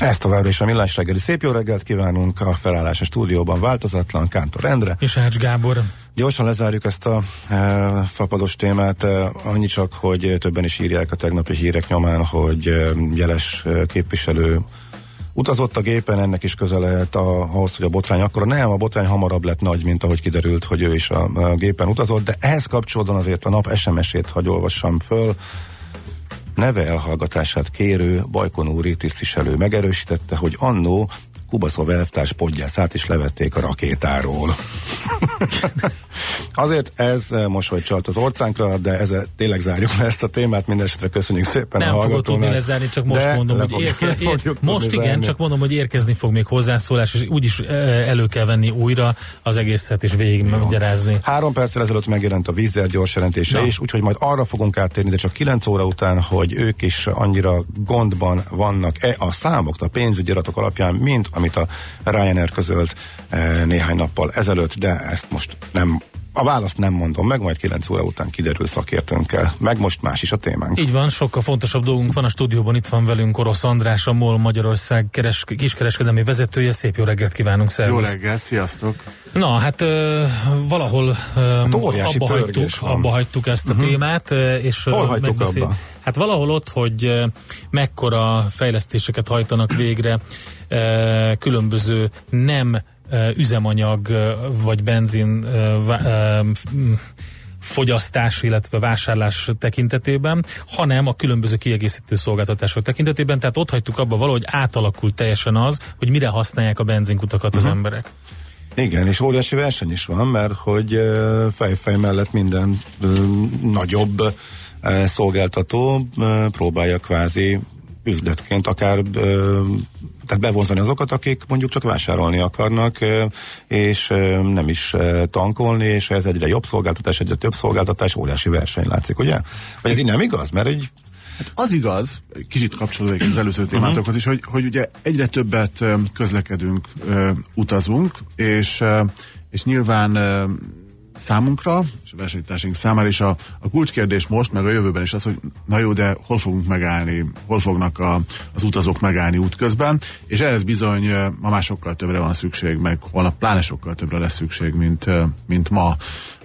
Ez továbbra is a Millás reggeli. Szép jó reggelt kívánunk a felállás a stúdióban változatlan, Kántor Endre. És Ács Gábor. Gyorsan lezárjuk ezt a e, fapados témát, e, annyi csak, hogy többen is írják a tegnapi hírek nyomán, hogy e, jeles e, képviselő utazott a gépen, ennek is köze lehet a, ahhoz, hogy a botrány akkor nem, a botrány hamarabb lett nagy, mint ahogy kiderült, hogy ő is a, a gépen utazott, de ehhez kapcsolódóan azért a nap SMS-ét hagy olvassam föl, neve elhallgatását kérő Bajkon úri tisztviselő megerősítette, hogy annó Kubaszov elvtárs podgyászát is levették a rakétáról. Azért ez mosolyt csalt az orcánkra, de ezzel tényleg zárjuk le ezt a témát. Mindenesetre köszönjük szépen Nem a fogod tudni lezárni, csak most de mondom, hogy érke, ér, most igen, zárni. csak mondom, hogy érkezni fog még hozzászólás, és úgyis eh, elő kell venni újra az egészet, és végig magyarázni. Három perccel ezelőtt megjelent a vízzel gyors jelentése Na. is, úgyhogy majd arra fogunk áttérni, de csak 9 óra után, hogy ők is annyira gondban vannak-e a számok, a pénzügyi adatok alapján, mint amit a Ryanair közölt eh, néhány nappal ezelőtt, de ezt most nem a választ nem mondom meg, majd 9 óra után kiderül szakértőnkkel. Meg most más is a témánk. Így van, sokkal fontosabb dolgunk van a stúdióban, itt van velünk Orosz András, a MOL Magyarország keres, kiskereskedelmi vezetője. Szép jó reggelt kívánunk, Jó szervusz! reggel, sziasztok! Na, hát ö, valahol ö, Hát abba, hagytuk, van. abba hagytuk ezt a uh-huh. témát, és Hol hagytuk megbeszél- abba? Hát valahol ott, hogy ö, mekkora fejlesztéseket hajtanak végre ö, különböző nem ö, üzemanyag vagy benzin ö, vá- ö, f- m, fogyasztás, illetve vásárlás tekintetében, hanem a különböző kiegészítő szolgáltatások tekintetében. Tehát ott hagytuk abba valahogy átalakult teljesen az, hogy mire használják a benzinkutakat az emberek. Igen, és óriási verseny is van, mert hogy fej-fej mellett minden ö, nagyobb szolgáltató próbálja kvázi üzletként akár tehát bevonzani azokat, akik mondjuk csak vásárolni akarnak, és nem is tankolni, és ez egyre jobb szolgáltatás, egyre több szolgáltatás, óriási verseny látszik, ugye? Vagy ez így nem igaz? Mert egy Hát az igaz, kicsit kapcsolódik az előző témátokhoz is, hogy, hogy ugye egyre többet közlekedünk, utazunk, és, és nyilván számunkra, és a versenytársaink számára is a, a kulcskérdés most, meg a jövőben is az, hogy na jó, de hol fogunk megállni, hol fognak a, az utazók megállni útközben, és ehhez bizony ma már sokkal többre van szükség, meg holnap pláne sokkal többre lesz szükség, mint, mint ma.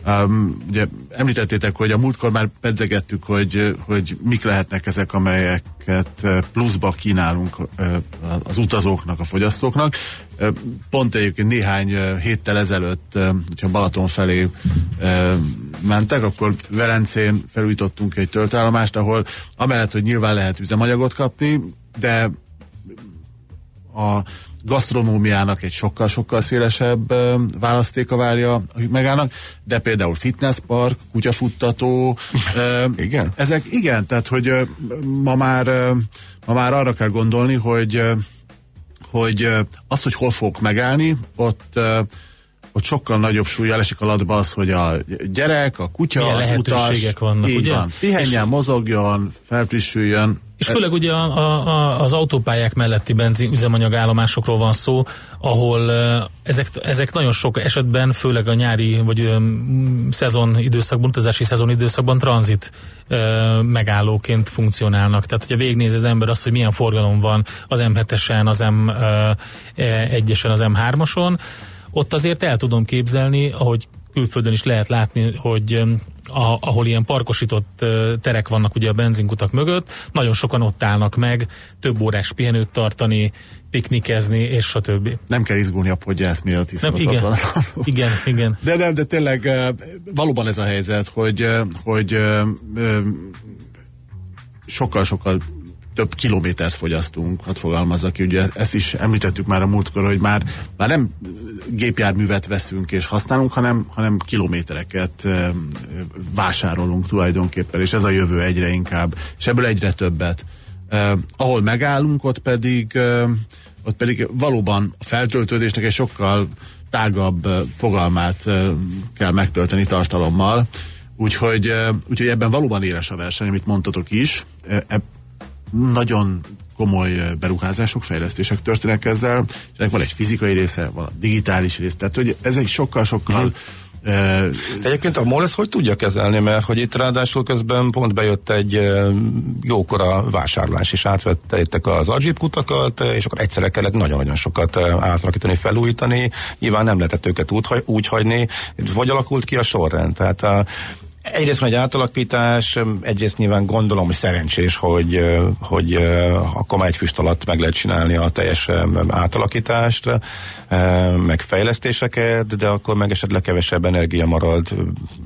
Um, ugye említettétek, hogy a múltkor már pedzegettük, hogy, hogy mik lehetnek ezek, amelyeket pluszba kínálunk az utazóknak, a fogyasztóknak. Pont egyébként néhány héttel ezelőtt, hogyha Balaton felé mentek, akkor Velencén felújítottunk egy töltőállomást, ahol amellett, hogy nyilván lehet üzemanyagot kapni, de a gasztronómiának egy sokkal-sokkal szélesebb választéka várja, hogy megállnak, de például fitnesspark, kutyafuttató, Igen? ezek igen, tehát hogy ma már, ma már arra kell gondolni, hogy hogy az, hogy hol fogok megállni, ott ott sokkal nagyobb súlya esik alatba az, hogy a gyerek, a kutya, Milyen az utas, vannak, így ugye? van, pihenjen, És- mozogjon, felfrissüljön, És főleg ugye a, a, az autópályák melletti benzin üzemanyagállomásokról van szó, ahol ezek, ezek nagyon sok esetben, főleg a nyári vagy szezon időszakban, utazási szezon időszakban tranzit megállóként funkcionálnak. Tehát, hogyha végignéz az ember azt, hogy milyen forgalom van az M7-esen, az M1-esen, az M3-ason, ott azért el tudom képzelni, ahogy külföldön is lehet látni, hogy a, ahol ilyen parkosított terek vannak ugye a benzinkutak mögött, nagyon sokan ott állnak meg, több órás pihenőt tartani, piknikezni, és stb. nem kell izgulni a podgyász miatt, hiszen Nem, igen, igen, igen. De nem, de tényleg valóban ez a helyzet, hogy, hogy sokkal-sokkal több kilométert fogyasztunk, hadd fogalmazzak ki, ugye ezt is említettük már a múltkor, hogy már, már nem gépjárművet veszünk és használunk, hanem, hanem kilométereket eh, vásárolunk tulajdonképpen, és ez a jövő egyre inkább, és ebből egyre többet. Eh, ahol megállunk, ott pedig, eh, ott pedig valóban a feltöltődésnek egy sokkal tágabb fogalmát kell megtölteni tartalommal, úgyhogy, úgyhogy ebben valóban éles a verseny, amit mondtatok is. E, nagyon komoly beruházások, fejlesztések történnek ezzel, és ennek van egy fizikai része, van a digitális része, tehát hogy ez egy sokkal-sokkal uh-huh Uh, Egyébként a MOL ezt hogy tudja kezelni, mert hogy itt ráadásul közben pont bejött egy jókora vásárlás, és átvettek az Ajib kutakat, és akkor egyszerre kellett nagyon-nagyon sokat átalakítani, felújítani, nyilván nem lehetett őket úgy, úgy hagyni, vagy alakult ki a sorrend, tehát Egyrészt van egy átalakítás, egyrészt nyilván gondolom, hogy szerencsés, hogy, hogy akkor egy füst alatt meg lehet csinálni a teljes átalakítást, meg fejlesztéseket, de akkor meg esetleg kevesebb energia marad,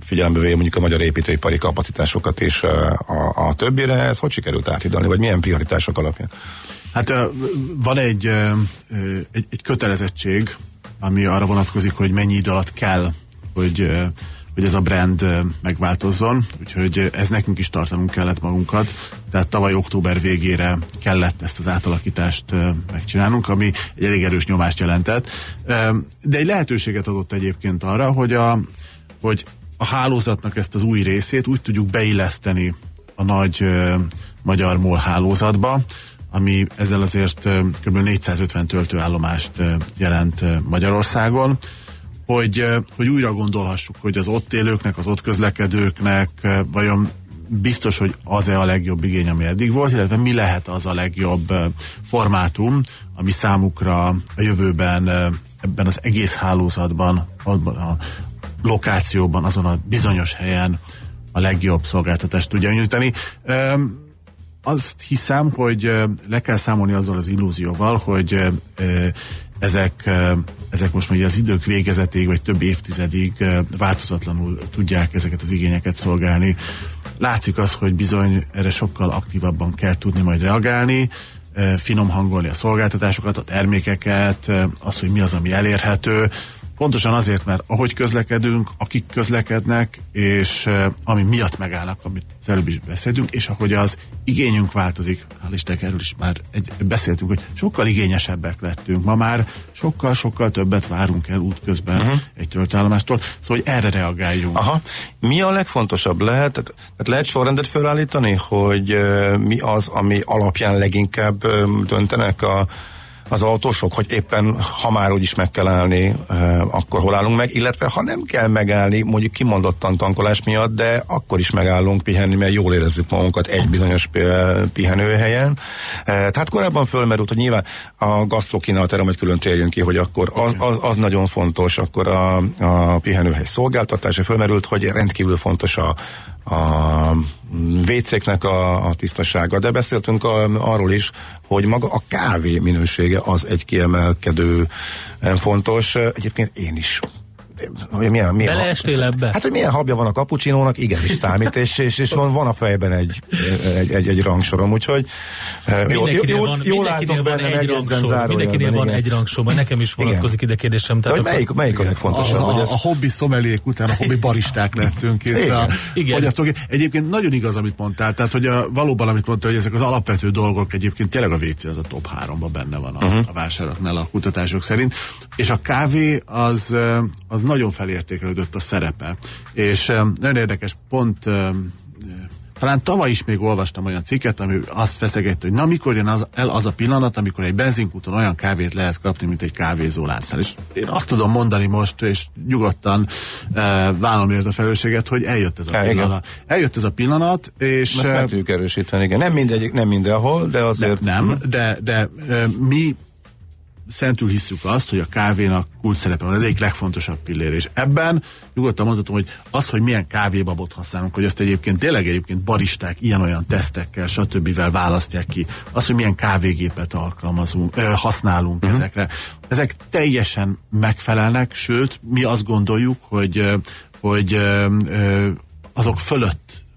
figyelembe véve mondjuk a magyar építőipari kapacitásokat is a, a többire. Ez hogy sikerült áthidalni, vagy milyen prioritások alapján? Hát van egy, egy, egy kötelezettség, ami arra vonatkozik, hogy mennyi idő alatt kell, hogy hogy ez a brand megváltozzon, úgyhogy ez nekünk is tartanunk kellett magunkat, tehát tavaly október végére kellett ezt az átalakítást megcsinálnunk, ami egy elég erős nyomást jelentett, de egy lehetőséget adott egyébként arra, hogy a, hogy a hálózatnak ezt az új részét úgy tudjuk beilleszteni a nagy magyar MOL hálózatba, ami ezzel azért kb. 450 töltőállomást jelent Magyarországon, hogy, hogy újra gondolhassuk, hogy az ott élőknek, az ott közlekedőknek vajon biztos, hogy az-e a legjobb igény, ami eddig volt, illetve mi lehet az a legjobb formátum, ami számukra a jövőben ebben az egész hálózatban, abban a lokációban, azon a bizonyos helyen a legjobb szolgáltatást tudja nyújtani. Azt hiszem, hogy le kell számolni azzal az illúzióval, hogy ezek, ezek most még az idők végezetéig, vagy több évtizedig változatlanul tudják ezeket az igényeket szolgálni. Látszik az, hogy bizony erre sokkal aktívabban kell tudni majd reagálni, finom hangolni a szolgáltatásokat, a termékeket, az, hogy mi az, ami elérhető, Pontosan azért, mert ahogy közlekedünk, akik közlekednek, és ami miatt megállnak, amit az előbb is beszéltünk, és ahogy az igényünk változik, hál' Istennek erről is már egy, beszéltünk, hogy sokkal igényesebbek lettünk. Ma már sokkal-sokkal többet várunk el útközben uh-huh. egy töltállomástól, szóval hogy erre reagáljunk. Aha. Mi a legfontosabb lehet? Tehát, lehet sorrendet felállítani, hogy mi az, ami alapján leginkább döntenek a az autósok, hogy éppen ha már úgyis meg kell állni, eh, akkor hol állunk meg, illetve ha nem kell megállni, mondjuk kimondottan tankolás miatt, de akkor is megállunk pihenni, mert jól érezzük magunkat egy bizonyos pihenőhelyen. Eh, tehát korábban fölmerült, hogy nyilván a gasztrokínálat, erre majd külön térjünk ki, hogy akkor az, az, az nagyon fontos, akkor a, a pihenőhely szolgáltatása. Fölmerült, hogy rendkívül fontos a, a WC-knek a, a tisztasága, de beszéltünk a, arról is, hogy maga a kávé minősége az egy kiemelkedő fontos. Egyébként én is hogy milyen, milyen Beleestél ebbe? Hát, hogy milyen habja van a kapucsinónak, igenis számít, és, és, és van, van a fejben egy, egy, egy, egy rangsorom, úgyhogy mindenkinél jó, van, jó mindenkinél van egy rangsor, mindenkinél van egy rangsor, nekem is vonatkozik ide kérdésem. Tehát hogy melyik, melyik a legfontosabb? A, a, a hobbi szomelék után a hobbi baristák lettünk itt. Igen. A, Igen. Fogyasztók. Egyébként nagyon igaz, amit mondtál, tehát hogy a, valóban, amit mondtál, hogy ezek az alapvető dolgok egyébként tényleg a WC az a top 3-ban benne van a, uh-huh. a vásároknál a kutatások szerint, és a kávé az, az nagyon felértékelődött a szerepe. És nagyon érdekes, pont talán tavaly is még olvastam olyan cikket, ami azt feszegette, hogy na mikor jön az, el az a pillanat, amikor egy benzinkúton olyan kávét lehet kapni, mint egy kávézóláncnál. És én azt tudom mondani most, és nyugodtan e, vállalom a felelősséget, hogy eljött ez a ja, pillanat. Igen. Eljött ez a pillanat, és... Ezt meg tudjuk erősíteni, igen. Nem mindegyik, nem mindenhol, de azért... De, nem, de, de e, mi szentül hiszük azt, hogy a kávénak kult szerepe van, ez egyik legfontosabb pillér, és ebben nyugodtan mondhatom, hogy az, hogy milyen kávébabot használunk, hogy ezt egyébként tényleg egyébként baristák ilyen-olyan tesztekkel, stb. választják ki, az, hogy milyen kávégépet alkalmazunk, ö, használunk uh-huh. ezekre, ezek teljesen megfelelnek, sőt, mi azt gondoljuk, hogy, hogy azok fölött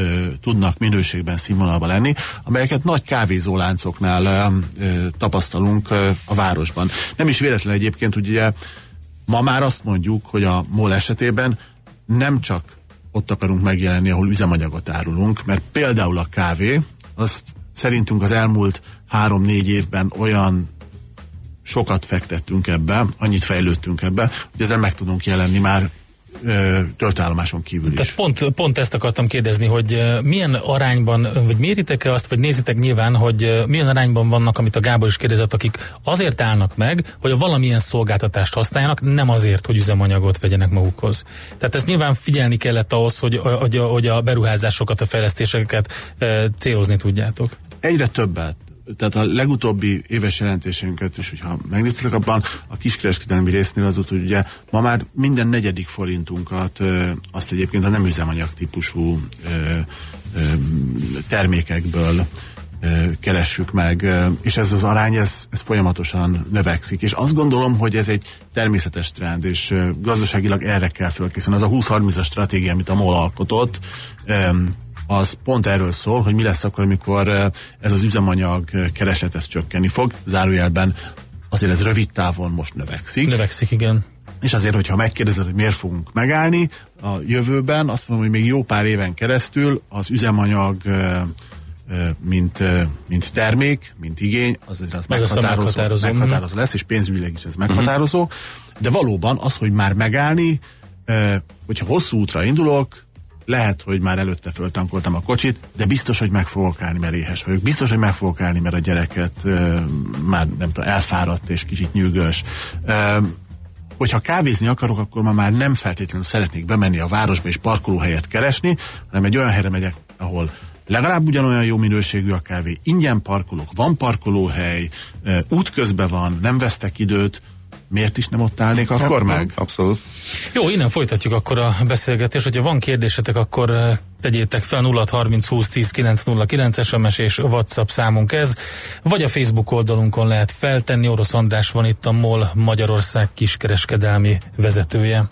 ö, tudnak minőségben színvonalban lenni, amelyeket nagy kávézóláncoknál ö, tapasztalunk ö, a városban. Nem is véletlen egyébként, hogy ugye ma már azt mondjuk, hogy a MOL esetében nem csak ott akarunk megjelenni, ahol üzemanyagot árulunk, mert például a kávé, azt szerintünk az elmúlt három-négy évben olyan sokat fektettünk ebbe, annyit fejlődtünk ebbe, hogy ezzel meg tudunk jelenni már töltállomáson kívül is. Tehát pont, pont ezt akartam kérdezni, hogy milyen arányban, vagy méritek-e azt, vagy nézitek nyilván, hogy milyen arányban vannak, amit a Gábor is kérdezett, akik azért állnak meg, hogy a valamilyen szolgáltatást használjanak, nem azért, hogy üzemanyagot vegyenek magukhoz. Tehát ezt nyilván figyelni kellett ahhoz, hogy, hogy, hogy a beruházásokat, a fejlesztéseket célozni tudjátok. Egyre többet tehát a legutóbbi éves jelentésünket is, hogyha megnéztek abban, a kiskereskedelmi résznél az hogy ugye ma már minden negyedik forintunkat azt egyébként a nem üzemanyag típusú termékekből keressük meg, és ez az arány, ez, ez folyamatosan növekszik, és azt gondolom, hogy ez egy természetes trend, és gazdaságilag erre kell fölkészülni. Az a 20-30-as stratégia, amit a MOL alkotott, az pont erről szól, hogy mi lesz akkor, amikor ez az üzemanyag kereset ez csökkenni fog. Zárójelben azért ez rövid távon most növekszik. Növekszik, igen. És azért, hogyha megkérdezed, hogy miért fogunk megállni a jövőben, azt mondom, hogy még jó pár éven keresztül az üzemanyag mint, mint termék, mint igény, az azért az, az meghatározó, meghatározó, meghatározó lesz, és pénzügyileg is ez meghatározó. Uh-huh. De valóban az, hogy már megállni, hogyha hosszú útra indulok, lehet, hogy már előtte föltankoltam a kocsit, de biztos, hogy meg fogok állni, mert éhes vagyok. Biztos, hogy meg fogok állni, mert a gyereket uh, már nem tudom, elfáradt és kicsit nyűgös. Uh, hogyha kávézni akarok, akkor ma már nem feltétlenül szeretnék bemenni a városba és parkolóhelyet keresni, hanem egy olyan helyre megyek, ahol legalább ugyanolyan jó minőségű a kávé, ingyen parkolok, van parkolóhely, útközben van, nem vesztek időt, miért is nem ott állnék akkor meg? Abszolút. Jó, innen folytatjuk akkor a beszélgetést. Hogyha van kérdésetek, akkor eh, tegyétek fel 0 30 20 10 909 SMS és WhatsApp számunk ez, vagy a Facebook oldalunkon lehet feltenni. Orosz András van itt a MOL Magyarország kiskereskedelmi vezetője.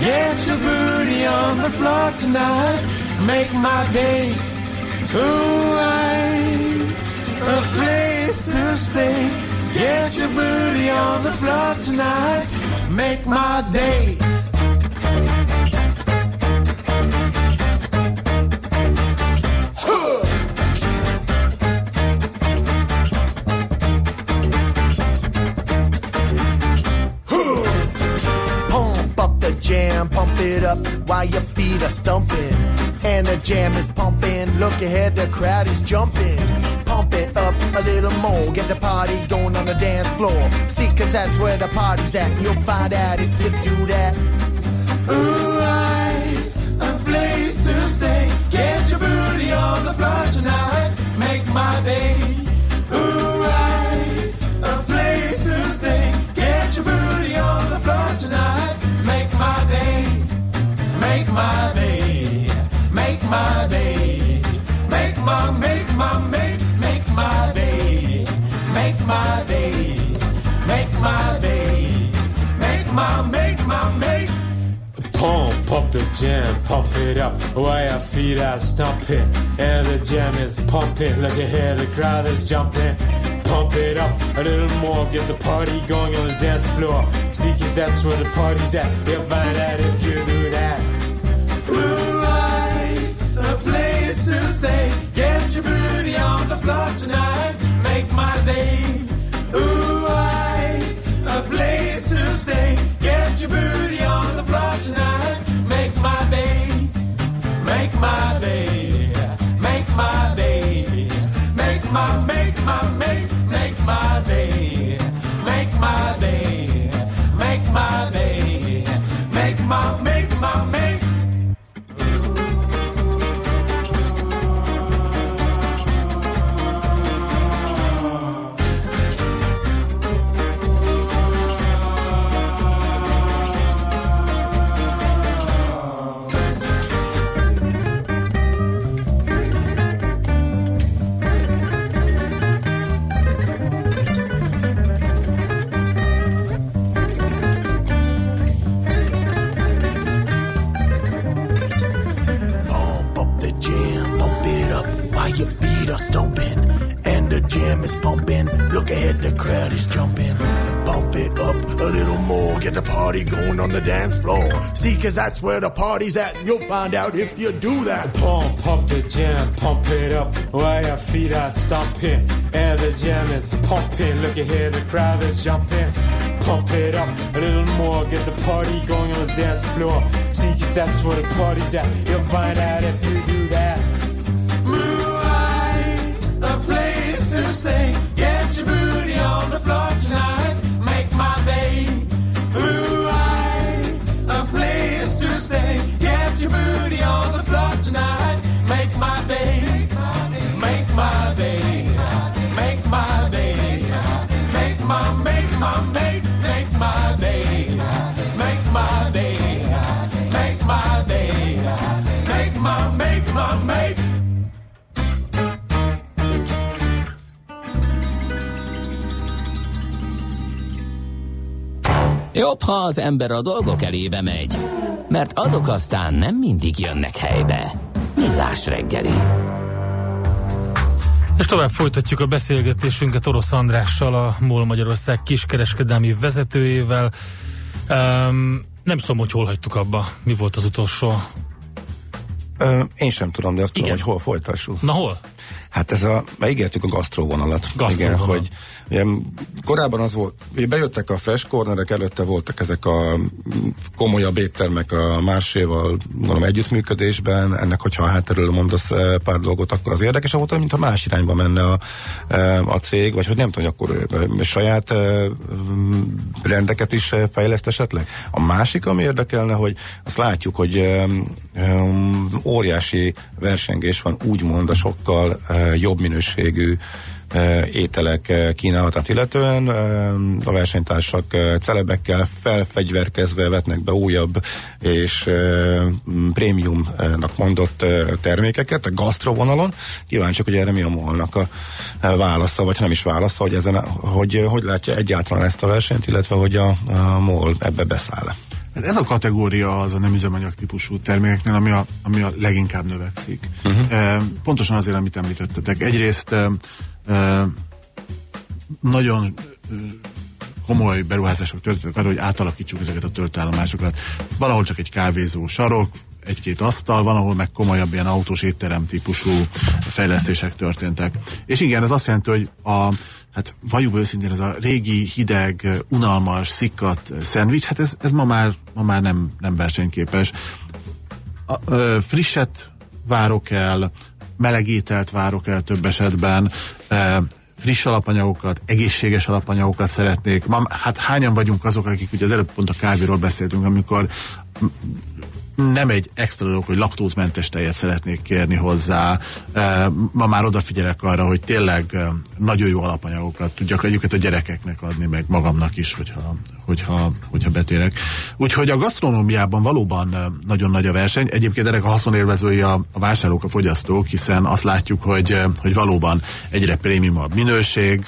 Get your booty on the floor tonight, make my day. Ooh, a place to stay. Get your booty on the floor tonight. Make my day. Pump up the jam, pump it up while your feet are stumping the jam is pumping. Look ahead, the crowd is jumping. Pump it up a little more, get the party going on the dance floor. See, cause that's where the party's at. You'll find out if you do that. Ooh, I, a place to stay. Get your booty on the floor tonight. Make my day. My, make my, make, make my day. Make my day. Make my day. Make my, make my, make. Pump, pump the jam, pump it up. While your feet are stomping, and the jam is pumping. Look ahead, the crowd is jumping. Pump it up a little more, get the party going on the dance floor. See, cause that's where the party's at. You'll find out if you do that. Ooh to stay. Your booty on the floor tonight. Make my day. Ooh, I, a place to stay. Get your booty on the floor tonight. Make my day. Make my day. Make my day. Make my, make See, cause that's where the party's at, and you'll find out if you do that. Pump, pump the jam, pump it up while your feet are stomping. And the jam is pumping. Look at here, the crowd is jumping. Pump it up a little more, get the party going on the dance floor. See, cause that's where the party's at. You'll find out if you do that. Moonlight, a place to stay. Get your booty on the floor tonight. Make my day. Jobb, ha az ember a dolgok elébe megy, mert azok aztán nem mindig jönnek helybe. Millás reggeli. És tovább folytatjuk a beszélgetésünket Orosz Andrással, a MOL Magyarország kiskereskedelmi vezetőjével. Um, nem tudom, hogy hol hagytuk abba. Mi volt az utolsó? Ö, én sem tudom, de azt Igen. tudom, hogy hol folytassuk. Na hol? Hát ez a, már ígértük a gasztróvonalat. Gasztróvonal. Igen, hogy ugye, korábban az volt, bejöttek a fresh cornerek, előtte voltak ezek a komolyabb éttermek a máséval gondolom együttműködésben, ennek, hogyha a hátterről mondasz eh, pár dolgot, akkor az érdekes volt, mintha más irányba menne a, eh, a cég, vagy hogy nem tudom, akkor eh, saját rendeket is fejleszt esetleg. A másik, ami érdekelne, hogy azt látjuk, hogy óriási versengés van úgymond a sokkal jobb minőségű ételek eh, kínálatát illetően. Eh, A versenytársak celebekkel felfegyverkezve vetnek be újabb és prémiumnak mondott termékeket a gasztrovonalon. Kíváncsiak, hogy erre mi a molnak a válasza, vagy nem is válasza, hogy, ezen, hogy, hogy látja egyáltalán ezt a versenyt, illetve hogy a, a MOL ebbe beszáll. Hát ez a kategória az a nem üzemanyag típusú termékeknél, ami a, ami a leginkább növekszik. Uh-huh. Pontosan azért, amit említettetek. Egyrészt e, e, nagyon komoly beruházások történtek arra, hogy átalakítsuk ezeket a töltőállomásokat. Valahol csak egy kávézó sarok, egy-két asztal, van, ahol meg komolyabb ilyen autós étterem típusú fejlesztések történtek. És igen, ez azt jelenti, hogy a, hát valljuk őszintén, ez a régi, hideg, unalmas, szikkat szendvics, hát ez, ez ma már, ma már nem, nem versenyképes. A, ö, frisset várok el, meleg ételt várok el több esetben, friss alapanyagokat, egészséges alapanyagokat szeretnék. Ma, hát hányan vagyunk azok, akik ugye az előbb pont a kávéról beszéltünk, amikor nem egy extra dolog, hogy laktózmentes tejet szeretnék kérni hozzá. Ma már odafigyelek arra, hogy tényleg nagyon jó alapanyagokat tudjak egyébként a gyerekeknek adni, meg magamnak is, hogyha, hogyha, hogyha betérek. Úgyhogy a gasztronómiában valóban nagyon nagy a verseny. Egyébként ennek a haszonélvezői a, a vásárlók, a fogyasztók, hiszen azt látjuk, hogy, hogy valóban egyre prémiumabb minőség,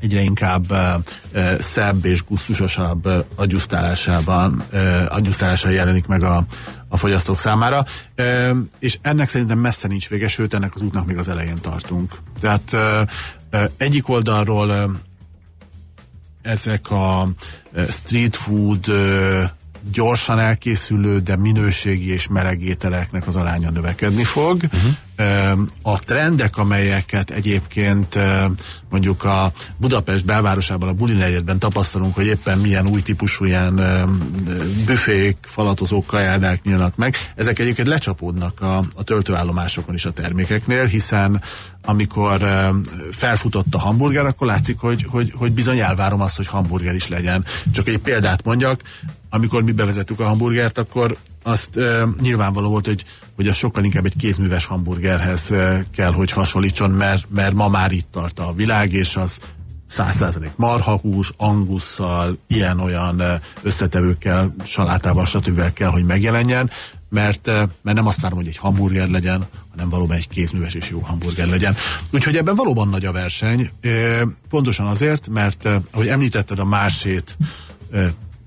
egyre inkább uh, szebb és gusztusosabb uh, agyusztálásában, uh, agyusztálása jelenik meg a, a fogyasztók számára, uh, és ennek szerintem messze nincs vége, sőt ennek az útnak még az elején tartunk. Tehát uh, uh, egyik oldalról uh, ezek a street food uh, gyorsan elkészülő, de minőségi és meleg ételeknek az aránya növekedni fog. Uh-huh. A trendek, amelyeket egyébként mondjuk a Budapest belvárosában, a Buli negyedben tapasztalunk, hogy éppen milyen új típusú ilyen büfék, falatozók, kajádák nyílnak meg, ezek egyébként lecsapódnak a, a töltőállomásokon is a termékeknél, hiszen amikor felfutott a hamburger, akkor látszik, hogy, hogy, hogy bizony elvárom azt, hogy hamburger is legyen. Csak egy példát mondjak, amikor mi bevezettük a hamburgert, akkor azt uh, nyilvánvaló volt, hogy, hogy az sokkal inkább egy kézműves hamburgerhez uh, kell, hogy hasonlítson, mert, mert ma már itt tart a világ, és az 100% marhahús, angusszal, ilyen-olyan összetevőkkel, salátával, stb. kell, hogy megjelenjen, mert, mert nem azt várom, hogy egy hamburger legyen, hanem valóban egy kézműves és jó hamburger legyen. Úgyhogy ebben valóban nagy a verseny, pontosan azért, mert ahogy említetted a másét,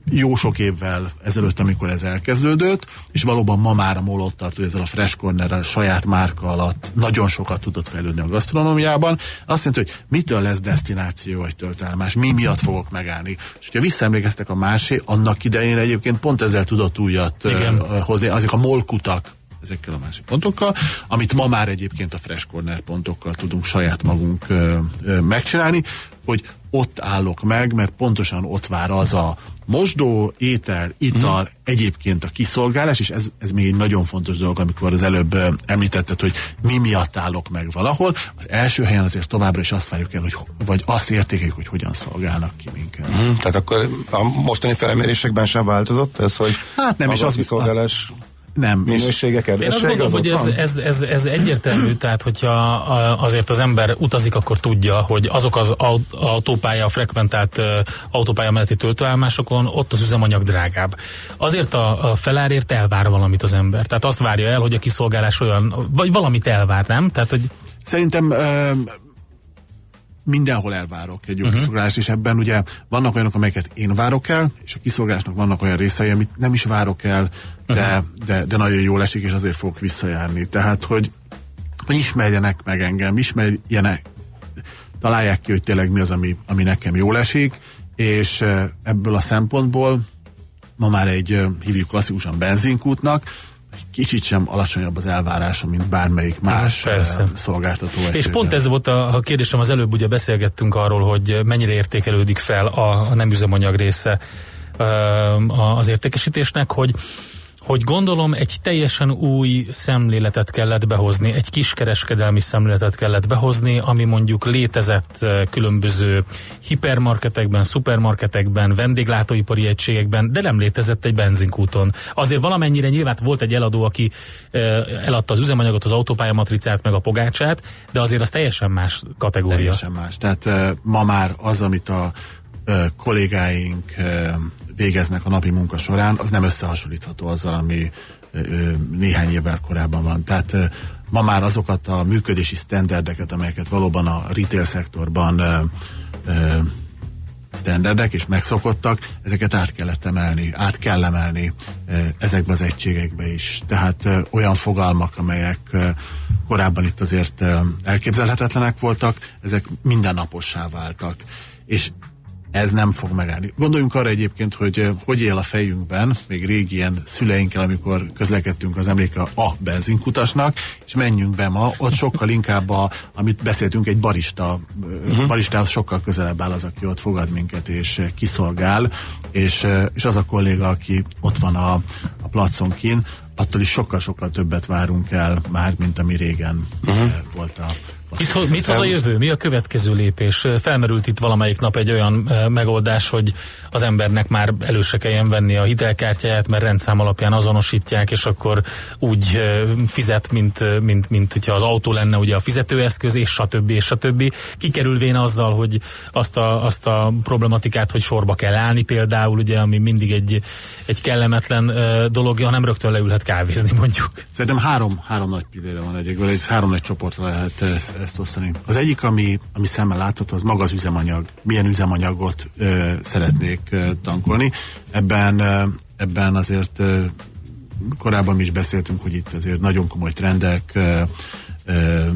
jó sok évvel ezelőtt, amikor ez elkezdődött, és valóban ma már a Mol ott tart, hogy ezzel a Fresh corner a saját márka alatt nagyon sokat tudott fejlődni a gasztronómiában. Azt jelenti, hogy mitől lesz destináció vagy töltelmás, mi miatt fogok megállni. És hogyha visszaemlékeztek a másé, annak idején egyébként pont ezzel tudott újat Igen. hozni, azok a molkutak, ezekkel a másik pontokkal, amit ma már egyébként a Fresh Corner pontokkal tudunk saját magunk ö, ö, megcsinálni, hogy ott állok meg, mert pontosan ott vár az a mosdó, étel, ital, Mhm. egyébként a kiszolgálás, és ez, ez még egy nagyon fontos dolog, amikor az előbb említetted, hogy mi miatt állok meg valahol. Az első helyen azért továbbra is azt várjuk el, hogy, vagy azt értékeljük, hogy hogyan szolgálnak ki minket. Hm, Tehát akkor a mostani felmérésekben sem változott ez, hogy Hát nem, az és a az- kiszolgálás Nem, és minősége, Én azt gondolom, az hogy ez, ez, ez, ez egyértelmű, tehát hogyha azért az ember utazik, akkor tudja, hogy azok az aut- autópálya, frekventált autópálya melletti töltőállomásokon ott az üzemanyag drágább. Azért a, felárért elvár valamit az ember. Tehát azt várja el, hogy a kiszolgálás olyan, vagy valamit elvár, nem? Tehát, hogy Szerintem mindenhol elvárok egy jó uh-huh. kiszolgálást, és ebben ugye vannak olyanok, amelyeket én várok el, és a kiszolgálásnak vannak olyan részei, amit nem is várok el, de, uh-huh. de, de nagyon jól esik, és azért fogok visszajárni. Tehát, hogy, hogy ismerjenek meg engem, ismerjenek, találják ki, hogy tényleg mi az, ami, ami nekem jól esik, és ö, ebből a szempontból ma már egy, ö, hívjuk klasszikusan benzinkútnak, kicsit sem alacsonyabb az elvárása, mint bármelyik más Persze. ö, szolgáltató. És pont ez volt a, a kérdésem az előbb, ugye beszélgettünk arról, hogy mennyire értékelődik fel a, a nem üzemanyag része a- az értékesítésnek, hogy hogy gondolom egy teljesen új szemléletet kellett behozni, egy kiskereskedelmi szemléletet kellett behozni, ami mondjuk létezett ö, különböző hipermarketekben, szupermarketekben, vendéglátóipari egységekben, de nem létezett egy benzinkúton. Azért valamennyire nyilván volt egy eladó, aki ö, eladta az üzemanyagot, az autópályamatricát, meg a pogácsát, de azért az teljesen más kategória. Teljesen más. Tehát uh, ma már az, amit a kollégáink végeznek a napi munka során, az nem összehasonlítható azzal, ami néhány évvel korábban van. Tehát ma már azokat a működési sztenderdeket, amelyeket valóban a retail szektorban standardek és megszokottak, ezeket át kellett emelni, át kell emelni ezekbe az egységekbe is. Tehát eh, olyan fogalmak, amelyek korábban itt azért elképzelhetetlenek voltak, ezek mindennapossá váltak. És ez nem fog megállni. Gondoljunk arra egyébként, hogy eh, hogy él a fejünkben, még régi ilyen szüleinkkel, amikor közlekedtünk az emléke a benzinkutasnak, és menjünk be ma, ott sokkal inkább, a, amit beszéltünk, egy barista, uh-huh. baristához sokkal közelebb áll az, aki ott fogad minket és eh, kiszolgál, és, eh, és az a kolléga, aki ott van a, a placon kin, attól is sokkal-sokkal többet várunk el már, mint ami régen uh-huh. volt a Mit, ho- mit hoz a jövő? Mi a következő lépés? Felmerült itt valamelyik nap egy olyan e, megoldás, hogy az embernek már elő se kelljen venni a hitelkártyáját, mert rendszám alapján azonosítják, és akkor úgy e, fizet, mint, e, mint, mint hogyha az autó lenne ugye a fizetőeszköz, és stb. és stb. Kikerülvén azzal, hogy azt a, azt a problematikát, hogy sorba kell állni például, ugye, ami mindig egy, egy kellemetlen e, dolog, hanem rögtön leülhet kávézni mondjuk. Szerintem három, három nagy pillére van egyébként, egy három nagy csoportra lehet ezt osztani. Az egyik, ami, ami szemmel látható, az maga az üzemanyag. Milyen üzemanyagot ö, szeretnék ö, tankolni. Ebben, ö, ebben azért ö, korábban is beszéltünk, hogy itt azért nagyon komoly trendek ö, ö,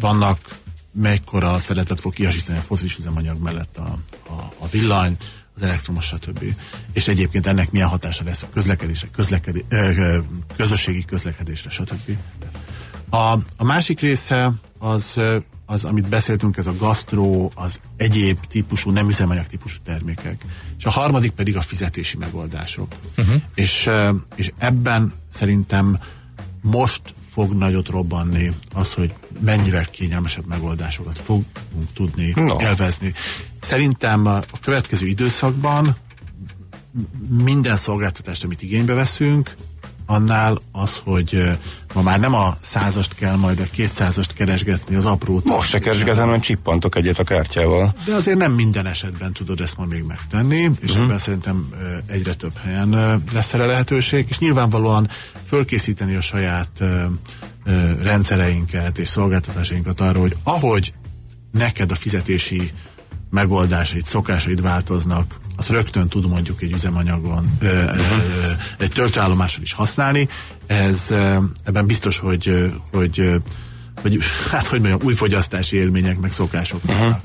vannak, mekkora szeretet fog kiasítani a foszilis üzemanyag mellett a, a, a villany, az elektromos, stb. És egyébként ennek milyen hatása lesz a közlekedésre, közlekedé, ö, közösségi közlekedésre, stb. A, a másik része az, az, amit beszéltünk, ez a gasztró, az egyéb típusú, nem üzemanyag típusú termékek. És a harmadik pedig a fizetési megoldások. Uh-huh. És, és ebben szerintem most fog nagyot robbanni az, hogy mennyivel kényelmesebb megoldásokat fogunk tudni no. élvezni. Szerintem a következő időszakban minden szolgáltatást, amit igénybe veszünk, annál az, hogy ma már nem a százast kell majd a kétszázast keresgetni az aprót. Most se keresgetem, hanem csippantok egyet a kártyával. De azért nem minden esetben tudod ezt ma még megtenni, és uh-huh. ebben szerintem egyre több helyen lesz erre lehetőség, és nyilvánvalóan fölkészíteni a saját rendszereinket és szolgáltatásainkat arra, hogy ahogy neked a fizetési megoldásait, szokásait változnak, az rögtön tud mondjuk egy üzemanyagon, ö, egy töltőállomáson is használni. Ez ebben biztos, hogy, hogy, hogy hát hogy mondjam, új fogyasztási élmények, meg szokások rá.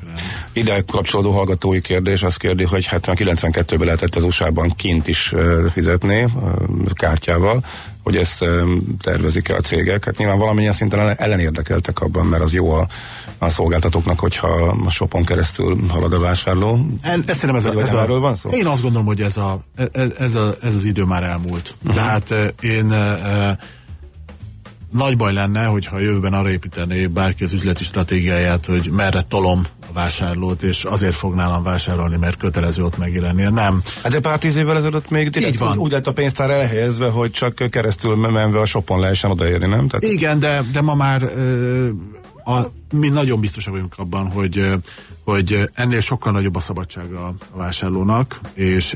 Ide kapcsolódó hallgatói kérdés azt kérdi, hogy hát a 92-ben lehetett az USA-ban kint is fizetni kártyával, hogy ezt tervezik-e a cégek. Hát nyilván valamilyen szinten ellen- ellenérdekeltek abban, mert az jó a, a szolgáltatóknak, hogyha a shopon keresztül halad a vásárló. En, ezt szerintem ez, a, ez a, erről van szó? Én azt gondolom, hogy ez, a, ez, ez, a, ez az idő már elmúlt. Uh-huh. Tehát én eh, eh, nagy baj lenne, hogyha a jövőben arra építené bárki az üzleti stratégiáját, hogy merre tolom a vásárlót, és azért fog nálam vásárolni, mert kötelező ott megjelennie. Nem. Hát de pár tíz évvel ezelőtt még direkt Így van. Úgy, lett a pénztár elhelyezve, hogy csak keresztül menve a shopon lehessen odaérni, nem? Tehát Igen, de, de ma már ö, a, mi nagyon biztosak vagyunk abban, hogy hogy ennél sokkal nagyobb a szabadsága a vásárlónak, és,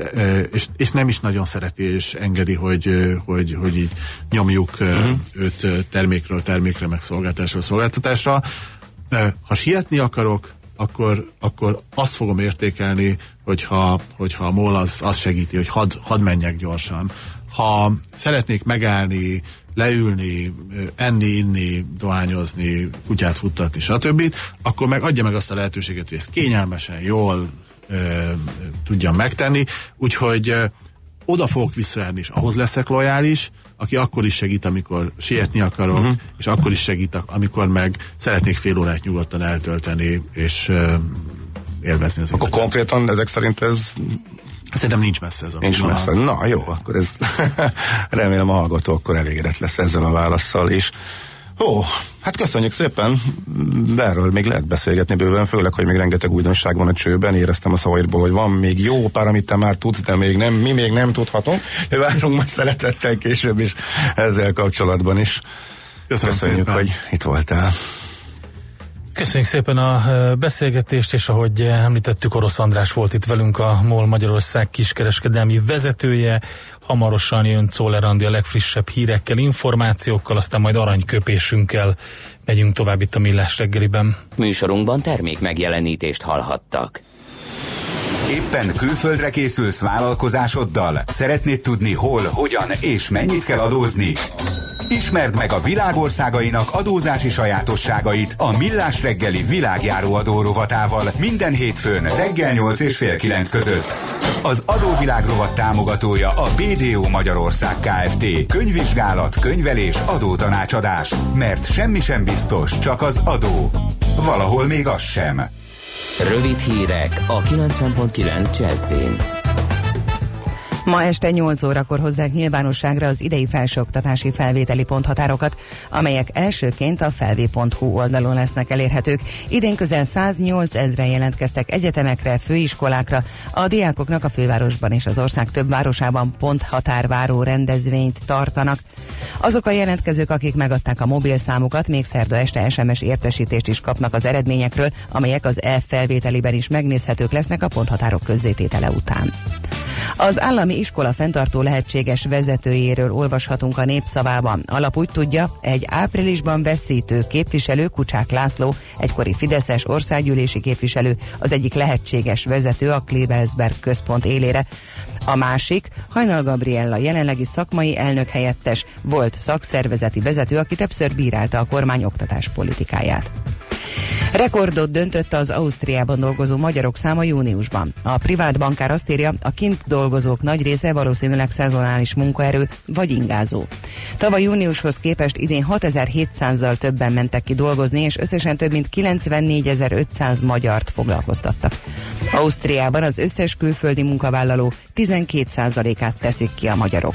és, és nem is nagyon szereti és engedi, hogy, hogy, hogy így nyomjuk uh-huh. őt termékről termékre, meg szolgáltatásról szolgáltatásra. Ha sietni akarok, akkor, akkor azt fogom értékelni, hogyha, hogyha a MOL az, az segíti, hogy hadd had menjek gyorsan. Ha szeretnék megállni, leülni, enni, inni, dohányozni, kutyát futtatni, stb., akkor meg adja meg azt a lehetőséget, hogy ezt kényelmesen, jól ö, tudjam megtenni. Úgyhogy ö, oda fogok visszajárni, és ahhoz leszek lojális, aki akkor is segít, amikor sietni akarok, uh-huh. és akkor is segít, amikor meg szeretnék fél órát nyugodtan eltölteni, és uh, élvezni az akkor életet. konkrétan ezek szerint ez Szerintem nincs messze ez a nincs messze. Na jó, akkor ez remélem a hallgató akkor elégedett lesz ezzel a válaszsal is. Ó, hát köszönjük szépen, de erről még lehet beszélgetni bőven, főleg, hogy még rengeteg újdonság van a csőben, éreztem a szavaidból, hogy van még jó pár, amit te már tudsz, de még nem, mi még nem tudhatunk, de várunk majd szeretettel később is ezzel kapcsolatban is. Köszönöm Köszönjük, szépen. hogy itt voltál. Köszönjük szépen a ö, beszélgetést, és ahogy említettük, Orosz András volt itt velünk, a MOL Magyarország kiskereskedelmi vezetője. Hamarosan jön Czoller Andi a legfrissebb hírekkel, információkkal, aztán majd aranyköpésünkkel megyünk tovább itt a Millás reggeliben. Műsorunkban termék megjelenítést hallhattak. Éppen külföldre készülsz vállalkozásoddal? Szeretnéd tudni hol, hogyan és mennyit kell adózni? Ismerd meg a világországainak adózási sajátosságait a Millás reggeli világjáró adó rovatával minden hétfőn reggel 8 és fél 9 között. Az adóvilág rovat támogatója a BDO Magyarország Kft. Könyvvizsgálat, könyvelés, adótanácsadás. Mert semmi sem biztos, csak az adó. Valahol még az sem. Rövid hírek a 90.9 Jazzin. Ma este 8 órakor hozzák nyilvánosságra az idei felsőoktatási felvételi ponthatárokat, amelyek elsőként a felvé.hu oldalon lesznek elérhetők. Idén közel 108 ezre jelentkeztek egyetemekre, főiskolákra. A diákoknak a fővárosban és az ország több városában ponthatárváró rendezvényt tartanak. Azok a jelentkezők, akik megadták a mobilszámukat, még szerda este SMS értesítést is kapnak az eredményekről, amelyek az e-felvételiben is megnézhetők lesznek a ponthatárok közzététele után. Az állami iskola fenntartó lehetséges vezetőjéről olvashatunk a népszavában. Alap úgy tudja, egy áprilisban veszítő képviselő Kucsák László, egykori Fideszes országgyűlési képviselő, az egyik lehetséges vezető a Klebelsberg központ élére. A másik, Hajnal Gabriella jelenlegi szakmai elnök helyettes, volt szakszervezeti vezető, aki többször bírálta a kormány oktatás politikáját. Rekordot döntött az Ausztriában dolgozó magyarok száma júniusban. A privát bankár azt írja, a kint dolgozók nagy része valószínűleg szezonális munkaerő vagy ingázó. Tavaly júniushoz képest idén 6700-zal többen mentek ki dolgozni, és összesen több mint 94.500 magyart foglalkoztattak. Ausztriában az összes külföldi munkavállaló 12%-át teszik ki a magyarok.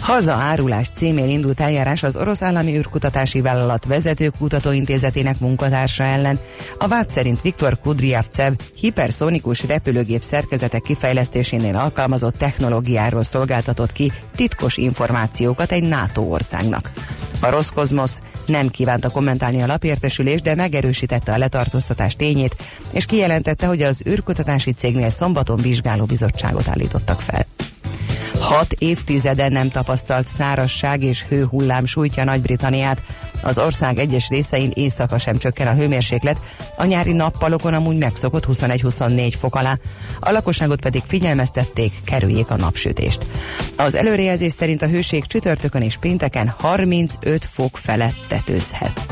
Haza árulás címén indult eljárás az orosz állami űrkutatási vállalat vezető kutatóintézetének munkatársa ellen. A vád szerint Viktor Kudryavcev hiperszonikus repülőgép szerkezetek kifejlesztésénél alkalmazott technológiáról szolgáltatott ki titkos információkat egy NATO országnak. A Roszkozmosz nem kívánta kommentálni a lapértesülést, de megerősítette a letartóztatás tényét, és kijelentette, hogy az űrkutatási cégnél szombaton vizsgáló bizottságot állítottak fel. Hat évtizeden nem tapasztalt szárazság és hőhullám sújtja Nagy-Britanniát. Az ország egyes részein éjszaka sem csökken a hőmérséklet, a nyári nappalokon amúgy megszokott 21-24 fok alá. A lakosságot pedig figyelmeztették, kerüljék a napsütést. Az előrejelzés szerint a hőség csütörtökön és pénteken 35 fok felett tetőzhet.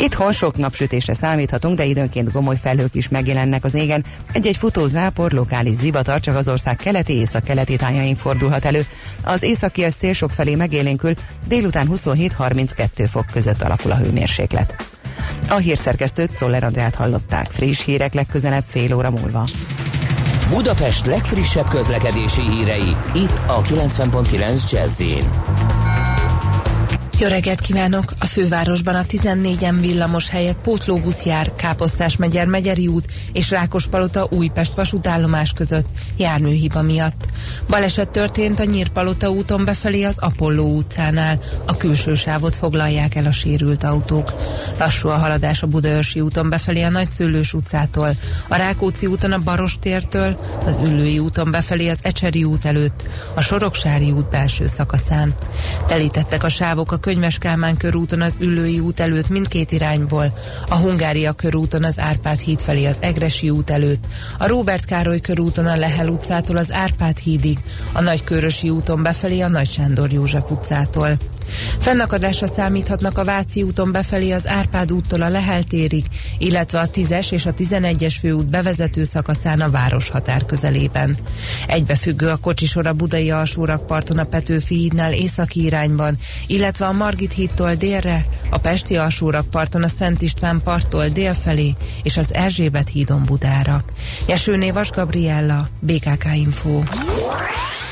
Itthon sok napsütésre számíthatunk, de időnként gomoly felhők is megjelennek az égen. Egy-egy futó zápor, lokális zivatar csak az ország keleti észak-keleti tájain fordulhat elő. Az északi szél sok felé megélénkül, délután 27-32 fok között alakul a hőmérséklet. A hírszerkesztőt Szoller Andrát hallották. Friss hírek legközelebb fél óra múlva. Budapest legfrissebb közlekedési hírei, itt a 90.9 jazz jó reggelt kívánok! A fővárosban a 14-en villamos helyett pótlóbusz jár Káposztás megyer Megyeri út és Rákospalota Újpest vasútállomás között járműhiba miatt. Baleset történt a Nyírpalota úton befelé az Apolló utcánál. A külső sávot foglalják el a sérült autók. Lassú a haladás a Budaörsi úton befelé a Nagyszőlős utcától, a Rákóczi úton a Barostértől, az Üllői úton befelé az Ecseri út előtt, a Soroksári út belső szakaszán. Telítettek a sávok a Könyves Kálmán körúton az Üllői út előtt mindkét irányból, a Hungária körúton az Árpád híd felé az Egresi út előtt, a Róbert Károly körúton a Lehel utcától az Árpád hídig, a Nagykörösi úton befelé a Nagy Sándor József utcától. Fennakadásra számíthatnak a Váci úton befelé az Árpád úttól a Lehel térig, illetve a 10-es és a 11-es főút bevezető szakaszán a város határ közelében. Egybefüggő a kocsisor a Budai alsórakparton a Petőfi hídnál északi irányban, illetve a Margit hídtól délre, a Pesti alsórakparton a Szent István parttól dél felé és az Erzsébet hídon Budára. Jesőné Vas Gabriella, BKK Info.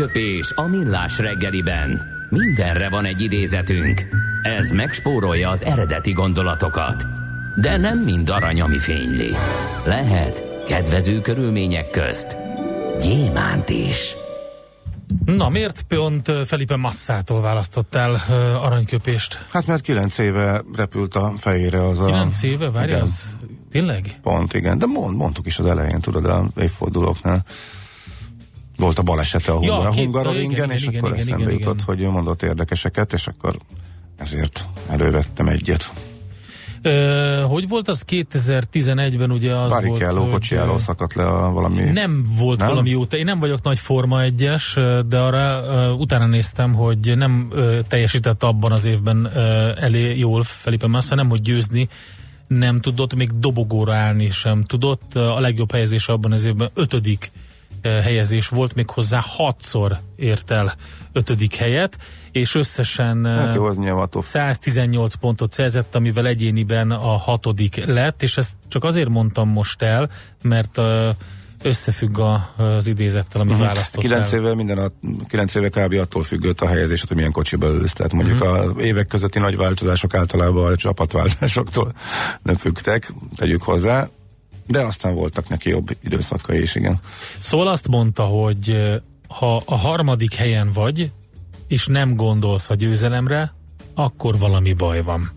Aranyköpés a millás reggeliben. Mindenre van egy idézetünk. Ez megspórolja az eredeti gondolatokat. De nem mind arany, ami fényli. Lehet kedvező körülmények közt gyémánt is. Na, miért pont Felipe Masszától választottál uh, aranyköpést? Hát mert kilenc éve repült a fejére az a... 9 éve? Várj, Igen. az tényleg? Pont, igen. De mond, mondtuk is az elején, tudod, a évfordulóknál. Volt a balesete a, Ja, hungar, a két- Hungaroringen, igen, és igen, akkor igen, eszembe igen, jutott, igen. hogy ő mondott érdekeseket, és akkor ezért elővettem egyet. Ö, hogy volt az 2011-ben ugye az Barrichello volt, hogy, szakadt le a valami... nem volt Nem? valami jó, én nem vagyok nagy Forma 1-es, de arra ö, utána néztem, hogy nem ö, teljesített abban az évben ö, elé jól Felipe Massa, nem hogy győzni nem tudott, még dobogóra állni sem tudott. A legjobb helyezés abban az évben ötödik helyezés volt, még hozzá hatszor ért el ötödik helyet, és összesen ö, Hát jó, az nyilvánvaló. 118 pontot szerzett, amivel egyéniben a hatodik lett, és ezt csak azért mondtam most el, mert összefügg az idézettel, amit uh-huh. választottál. 9 éve minden a, 9 éve kb. attól függött a helyezés, hogy milyen kocsiba ülsz. Tehát mondjuk Mhm. uh-huh. a évek közötti nagy változások általában a csapatváltásoktól nem függtek, tegyük hozzá. De aztán voltak neki jobb időszakai is, igen. Szóval azt mondta, hogy ha a harmadik helyen vagy, és nem gondolsz a győzelemre, akkor valami baj van.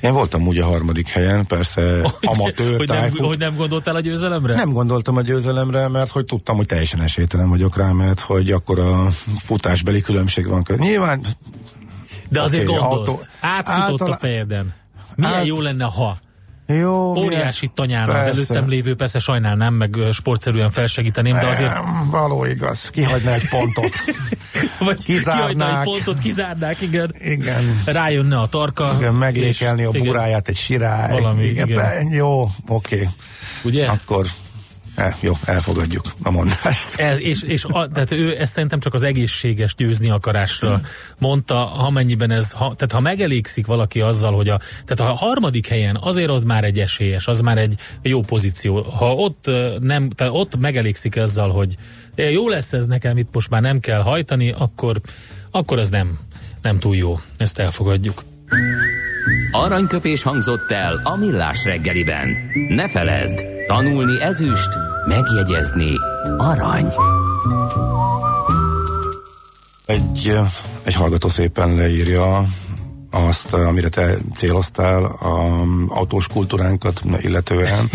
Én voltam úgy a harmadik helyen, persze amatőr hogy, nem, hogy nem gondoltál a győzelemre? Nem gondoltam a győzelemre, mert hogy tudtam, hogy teljesen esélytelen vagyok rá, mert hogy akkor a futásbeli különbség van. között. Nyilván De azért Oké, gondolsz, autó- átfutott a általá- fejeden. Milyen Át- jó lenne, ha jó, óriási tanyán az előttem lévő, persze sajnálnám, meg sportszerűen felsegíteném, de azért Nem, való igaz, kihagyna egy pontot. Vagy Kizárnák. kihagyna egy pontot, kizárnák, igen. Igen. Rájönne a tarka. Igen, megékelni és- a igen. buráját egy sirály. Valami, igen. igen. Jó, oké. Ugye? Akkor eh, jó, elfogadjuk a mondást. El, és, és a, tehát ő ezt szerintem csak az egészséges győzni akarásra mondta, amennyiben ez, ha, tehát ha megelégszik valaki azzal, hogy a, tehát ha a harmadik helyen azért ott már egy esélyes, az már egy jó pozíció. Ha ott ö, nem, tehát ott megelégszik ezzel, hogy "Eh, jó lesz ez nekem, itt most már nem kell hajtani, akkor, akkor ez nem, nem túl jó. Ezt elfogadjuk. Aranyköpés hangzott el a millás reggeliben. Ne feledd, tanulni ezüst, megjegyezni arany. Egy, egy hallgató szépen leírja azt, amire te céloztál, a autós kultúránkat illetően.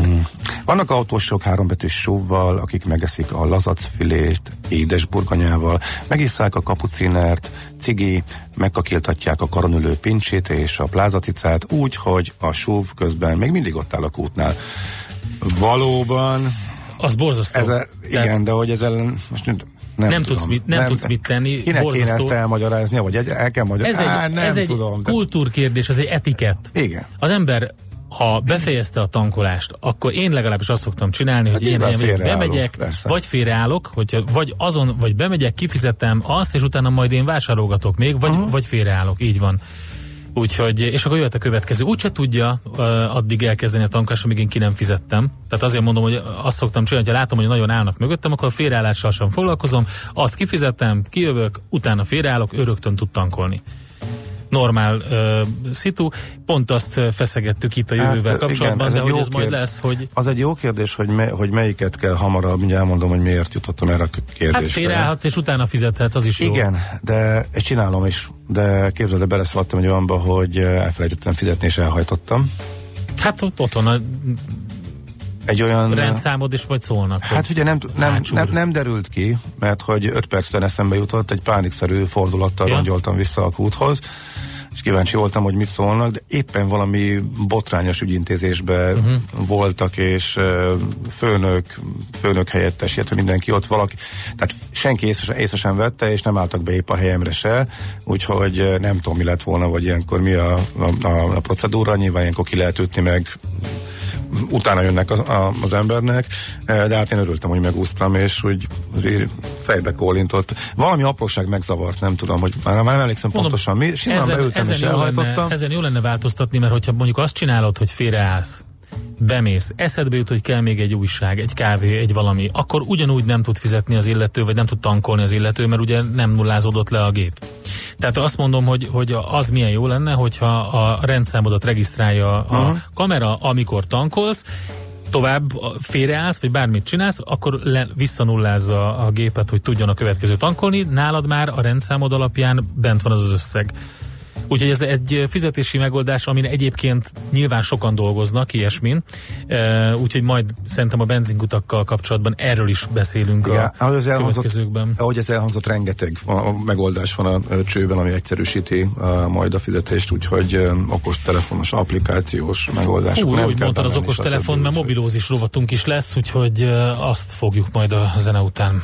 Mm. Vannak autósok hárombetűs súvval, akik megeszik a lazacfilét édes burgonyával, megisszák a kapucinert, cigi, megkakiltatják a karonülő pincsét és a plázacicát úgy, hogy a súv közben még mindig ott áll a kútnál. Valóban, Az borzasztó. ez a, igen, de hogy ezzel most nem, nem, Nem tudom. tudsz mit- nem tudsz mit tenni, Kinek kéne borzasztó. ezt elmagyaráznia, vagy egy, el kell magyarázni? Ez egy, Á, nem ez egy tudom. kultúrkérdés, ez egy etikett. Igen. Az ember, ha befejezte a tankolást, akkor én legalábbis azt szoktam csinálni, hogy Hát én nyilván helyen bemegyek, persze. vagy félreállok, hogyha, vagy azon, vagy bemegyek, kifizetem azt, és utána majd én vásárolgatok még, vagy, uh-huh. vagy félreállok, így van. Úgyhogy, és akkor jöhet a következő. Úgyse tudja uh, addig elkezdeni a tankolást, amíg én ki nem fizettem. Tehát azért mondom, hogy azt szoktam csinálni, hogy látom, hogy nagyon állnak mögöttem, akkor a félreállással sem foglalkozom, azt kifizettem, kijövök, utána félreállok, ő rögtön tud tankolni normál uh, szitu. Pont azt feszegettük itt a jövővel Hát, kapcsolatban, igen, de hogy ez majd kérdés. lesz, hogy Az egy jó kérdés, hogy, me, hogy melyiket kell hamarabb, ugye elmondom, hogy miért jutottam erre a k- kérdésre. hát félreállhatsz, és utána fizethetsz, az is jó. Igen, de ezt csinálom is, de képzeld, el, beleszaladtam egy olyanba, hogy elfelejtettem fizetni, és elhajtottam. Hát ott, ott van a Egy olyan... rendszámod, és majd szólnak. Hát ugye nem, nem, nem, nem derült ki, mert hogy 5 perc után eszembe jutott, egy pánikszerű fordulattal Ja. rongyoltam vissza a kúthoz, és kíváncsi voltam, hogy mit szólnak, de éppen valami botrányos ügyintézésbe uh-huh. voltak, és főnök, főnök helyettes, illetve mindenki ott valaki, tehát senki észre, észre sem vette, és nem álltak be épp a helyemre se, úgyhogy nem tudom, mi lett volna, vagy ilyenkor mi a, a, a, a procedúra, nyilván ilyenkor ki lehet ütni meg utána jönnek az, a, az embernek, eh, de hát én örültem, hogy megúsztam, és úgy azért fejbe kólintott. Valami apróság megzavart, nem tudom, hogy már, nem emlékszem Mondom, pontosan mi. Simán beültem és jó lenne, elhajtottam. ezen jó lenne változtatni, mert hogyha mondjuk azt csinálod, hogy félreállsz, bemész, eszedbe jut, hogy kell még egy újság, egy kávé, egy valami, akkor ugyanúgy nem tud fizetni az illető, vagy nem tud tankolni az illető, mert ugye nem nullázódott le a gép. Tehát azt mondom, hogy, hogy az milyen jó lenne, hogyha a rendszámodat regisztrálja a Aha. kamera, amikor tankolsz, tovább félreállsz, vagy bármit csinálsz, akkor le, visszanullázza a gépet, hogy tudjon a következő tankolni, nálad már a rendszámod alapján bent van az az összeg. Úgyhogy ez egy fizetési megoldás, amin egyébként nyilván sokan dolgoznak, ilyesmin. E, úgyhogy majd szerintem a benzinkutakkal kapcsolatban erről is beszélünk Igen, a elhangzott, következőkben. ahogy ez elhangzott, rengeteg a, megoldás van a csőben, ami egyszerűsíti a, majd a fizetést, úgyhogy ö, okos telefonos, applikációs megoldások. Hú, úgy mondtad az bemenni, okos stb. telefon, mert mobilózis rovatunk is lesz, úgyhogy azt fogjuk majd a zene után.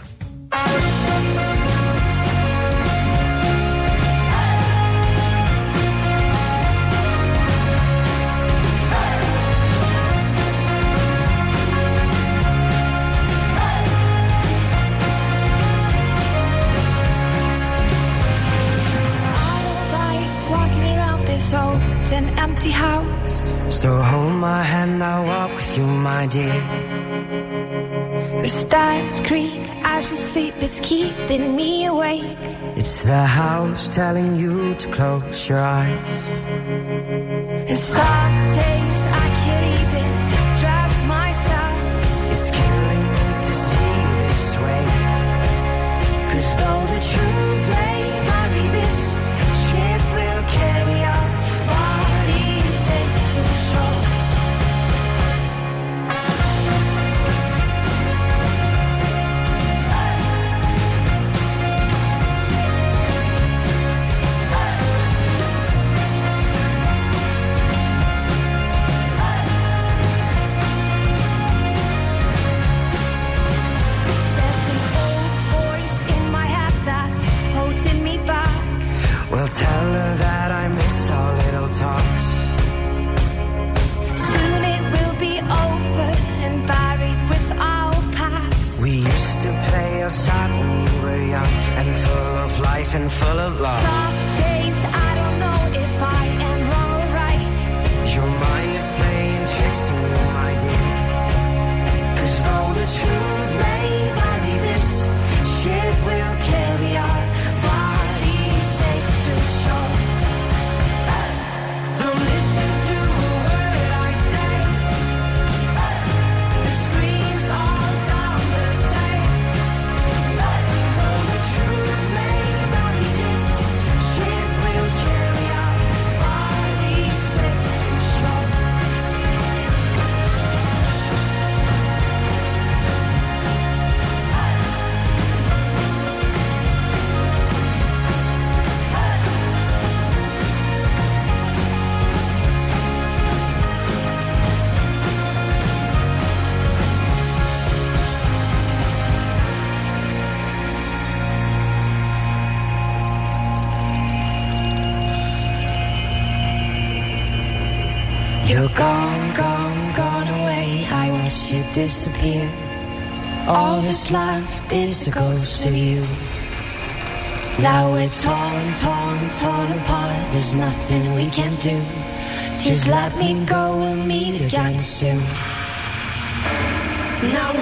My dear. The stars creak as you sleep, it's keeping me awake. It's the house telling you to close your eyes. And some full of love. A ghost of you. Now we're torn, torn, torn apart. There's nothing we can do. Just let me go, we'll meet again soon. Now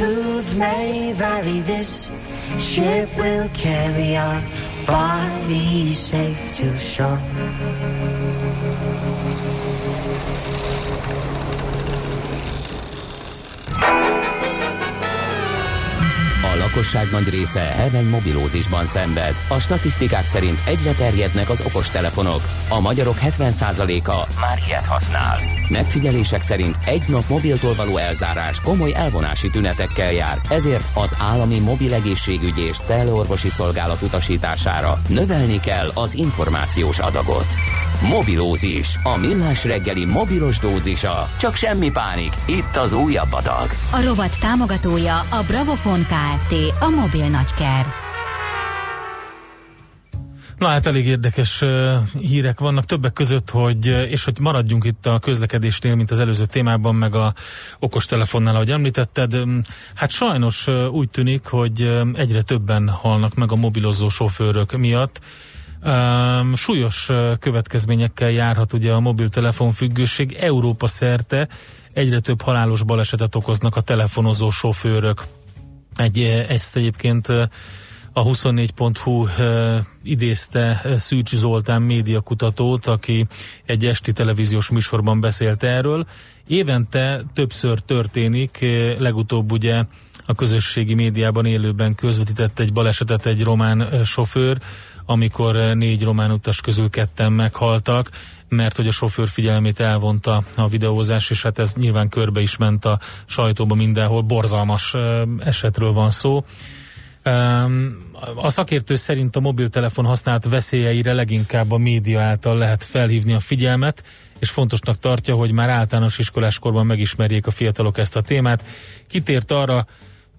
truth may vary, this ship will carry our bodies safe to shore. Lakosság nagy része heveny mobilózisban szenved. A statisztikák szerint egyre terjednek az okostelefonok. A magyarok 70%-a már ilyet használ. Megfigyelések szerint egy nap mobiltól való elzárás komoly elvonási tünetekkel jár, ezért az állami mobil egészségügyi és cellorvosi szolgálat utasítására növelni kell az információs adagot. Mobilózis. A millás reggeli mobilos dózisa. Csak semmi pánik. Itt az újabb adag. A rovat támogatója a Bravofon Kft. A mobil nagyker. Na hát elég érdekes uh, hírek vannak többek között, hogy és hogy maradjunk itt a közlekedésnél, mint az előző témában, meg a okostelefonnál, ahogy említetted. Um, Hát sajnos uh, úgy tűnik, hogy um, egyre többen halnak meg a mobilozó sofőrök miatt. Um, súlyos következményekkel járhat ugye a mobiltelefon függőség. Európa szerte egyre több halálos balesetet okoznak a telefonozó sofőrök. Egy, ezt egyébként a 24.hu eh, idézte Szűcs Zoltán médiakutatót, aki egy esti televíziós műsorban beszélt erről. Évente többször történik, legutóbb ugye a közösségi médiában élőben közvetített egy balesetet egy román sofőr, amikor eh, négy román utas közül ketten meghaltak, mert hogy a sofőr figyelmét elvonta a videózás, és hát ez nyilván körbe is ment a sajtóba mindenhol, borzalmas eh, esetről van szó. A szakértő szerint a mobiltelefon használat veszélyeire leginkább a média által lehet felhívni a figyelmet, és fontosnak tartja, hogy már általános iskoláskorban megismerjék a fiatalok ezt a témát. Kitért arra,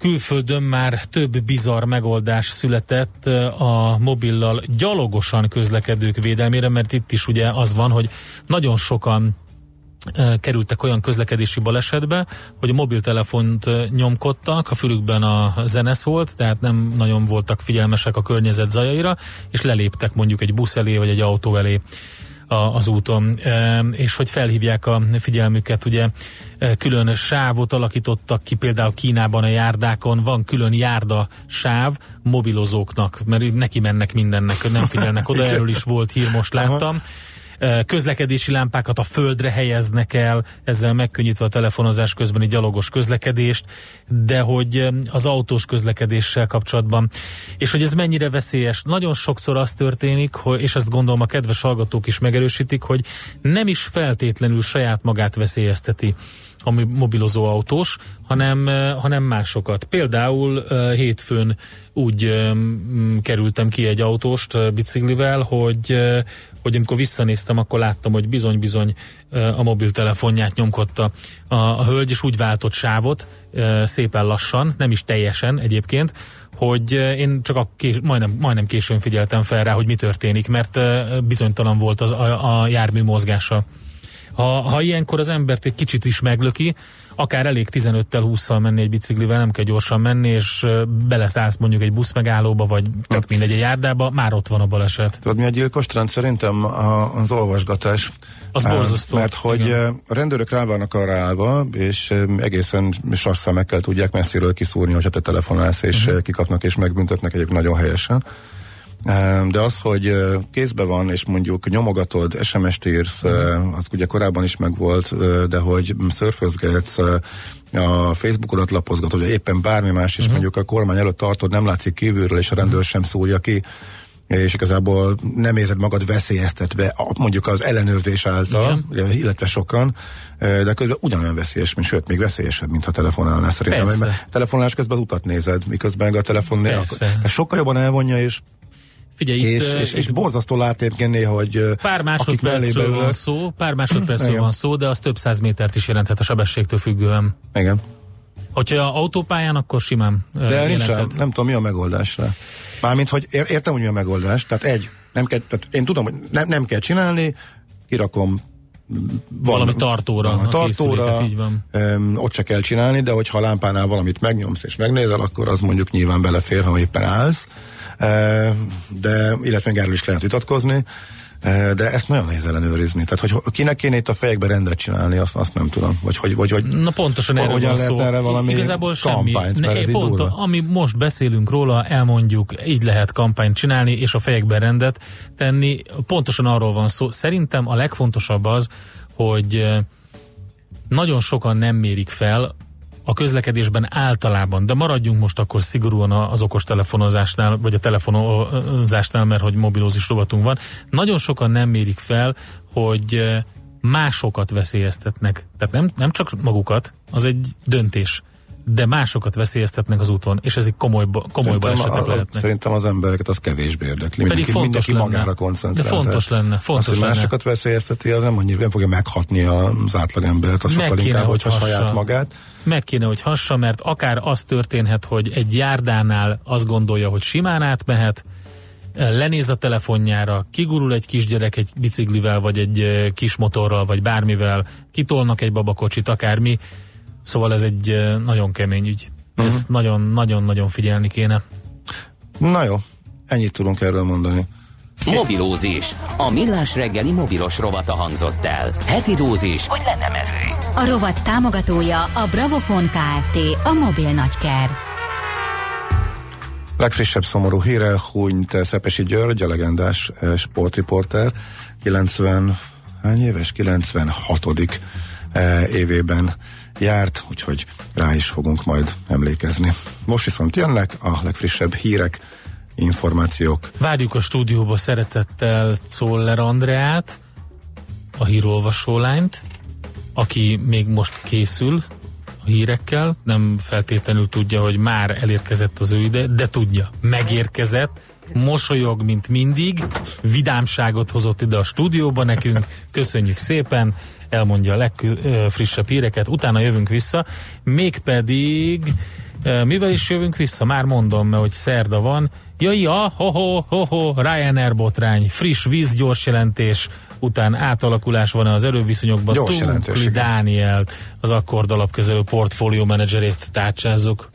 külföldön már több bizarr megoldás született a mobillal gyalogosan közlekedők védelmére, mert itt is ugye az van, hogy nagyon sokan kerültek olyan közlekedési balesetbe, hogy a mobiltelefont nyomkodtak, a fülükben a zene szólt, tehát nem nagyon voltak figyelmesek a környezet zajaira, és leléptek mondjuk egy busz elé, vagy egy autó elé a, az úton, e, és hogy felhívják a figyelmüket, ugye e, külön sávot alakítottak ki, például Kínában a járdákon. Van külön járda sáv mobilozóknak, mert neki mennek mindennek, nem figyelnek oda, erről is volt hír, most láttam. E, Közlekedési lámpákat a földre helyeznek el, ezzel megkönnyítve a telefonozás közbeni gyalogos közlekedést, de hogy az autós közlekedéssel kapcsolatban, és hogy ez mennyire veszélyes. Nagyon sokszor az történik, hogy, és ezt gondolom a kedves hallgatók is megerősítik, hogy nem is feltétlenül saját magát veszélyezteti a mi- mobilozó autós, hanem, hanem másokat. Például hétfőn úgy kerültem ki egy autóst biciklivel, hogy, hogy amikor visszanéztem, akkor láttam, hogy bizony-bizony a mobiltelefonját nyomkodta a, a hölgy, és úgy váltott sávot, szépen lassan, nem is teljesen egyébként, hogy én csak a kés, majdnem, majdnem későn figyeltem fel rá, hogy mi történik, mert bizonytalan volt az, a, a jármű mozgása. Ha, ha ilyenkor az embert egy kicsit is meglöki, akár elég 15-tel 20-szal menni egy biciklivel, nem kell gyorsan menni, és beleszállsz mondjuk egy buszmegállóba, vagy tök mindegy egy járdába, már ott van a baleset. Tudod, mi a gyilkos trend? Szerintem a, az olvasgatás. Az borzasztó. Mert hogy Igen. a rendőrök rá vannak arra állva, és egészen sas szemekkel tudják messziről kiszúrni, hogyha te telefonálsz, és uh-huh. kikapnak és megbüntetnek egyébként nagyon helyesen. De az, hogy kézbe van, és mondjuk nyomogatod, SMS-t írsz, uh-huh. az ugye korábban is megvolt, de hogy szörfözgetsz, a Facebookodat lapozgatod, vagy éppen bármi más is, uh-huh. mondjuk a kormány előtt tartod, nem látszik kívülről, és a rendőr uh-huh. sem szúrja ki, és igazából nem érzed magad veszélyeztetve mondjuk az ellenőrzés által, ugye, illetve sokan, de közben ugyanolyan veszélyes, mint sőt, még veszélyesebb, mint ha telefonálnál szerintem. Persze. Mert telefonálás közben az utat nézed, miközben a telefon Persze. tehát sokkal jobban elvonja, és Figyelj, itt, és, ö, és, és itt borzasztó lát egyébként néha, hogy pár másodpercről mellébe van ülök- szó, pár másodpercről van szó, de az több száz métert is jelenthet a sebességtől függően. Igen. Hogyha autópályán, akkor simán De nincs, jelenthet. nem tudom, mi a megoldás rá. Mármint, hogy ér, értem, hogy mi a megoldás. Tehát egy, nem kell, tehát én tudom, hogy nem, nem kell csinálni, kirakom van, Valami tartóra van, a tartóra, így van. öm, ott se kell csinálni, de hogyha a lámpánál valamit megnyomsz és megnézel, akkor az mondjuk nyilván belefér, ha éppen állsz. De, illetve még erről is lehet vitatkozni. De ezt nagyon nehéz ellenőrizni. Tehát, hogy kinek kéne itt a fejekbe rendet csinálni, azt, azt nem tudom. Vagy hogy, vagy, hogy Na pontosan hogyan van szó. erre valami Igazából semmi. kampányt, így pont, durva. ami most beszélünk róla, elmondjuk, így lehet kampányt csinálni, és a fejekben rendet tenni. Pontosan arról van szó. Szerintem a legfontosabb az, hogy nagyon sokan nem mérik fel a közlekedésben általában, de maradjunk most akkor szigorúan az okostelefonozásnál, vagy a telefonozásnál, mert hogy mobilózis rovatunk van. Nagyon sokan nem mérik fel, hogy eh, másokat veszélyeztetnek. Tehát nem, nem csak magukat, az egy döntés. De másokat veszélyeztetnek az úton, és ez egy komoly, komoly balesetek lehetnek. szerintem az embereket az kevésbé érdekli. Pedig Mindenki, fontos mindenki lenne. magára koncentrál. De fontos lenne, fontos az, hogy lenne. másokat veszélyezteti, az nem annyira nem fogja meghatni az átlagembert, az Meg sokkal kéne, inkább, hogy hogyha saját hassa. magát. Meg kéne, hogy hassa, mert akár az történhet, hogy egy járdánál azt gondolja, hogy simán átmehet, lenéz a telefonjára, kigurul egy kisgyerek egy biciklivel, vagy egy kis motorral, vagy bármivel, kitolnak egy babakocsit, akármi. Szóval ez egy ö, nagyon kemény ügy. Mhm. Ezt nagyon-nagyon-nagyon figyelni kéne. Na jó, ennyit tudunk erről mondani. Mobilózis. A millás reggeli mobilos rovata hangzott el. Heti dózis, hogy lenne merő. A rovat támogatója a Bravofon Kft. A mobil nagyker. Legfrissebb szomorú híre, hunyt Szepesi György, a legendás eh, sportriporter, 90, hány éves? 96. eh, évében járt, úgyhogy rá is fogunk majd emlékezni. Most viszont jönnek a legfrissebb hírek, információk. Várjuk a stúdióba szeretettel Czoller Andreát, a hírolvasó lányt, aki még most készül a hírekkel, nem feltétlenül tudja, hogy már elérkezett az ő ide, de tudja, megérkezett, mosolyog, mint mindig, vidámságot hozott ide a stúdióba nekünk, köszönjük szépen, elmondja a legfrissebb híreket, utána jövünk vissza, mégpedig mivel is jövünk vissza? Már mondom, mert hogy szerda van. Ja, ja, ho-ho, ho-ho, Ryanair botrány, friss víz, gyors jelentés, után átalakulás van az erőviszonyokban. Gyors Tunkli. Dánielt, az akkord alapkezelő portfólió menedzserét tárcsázzuk.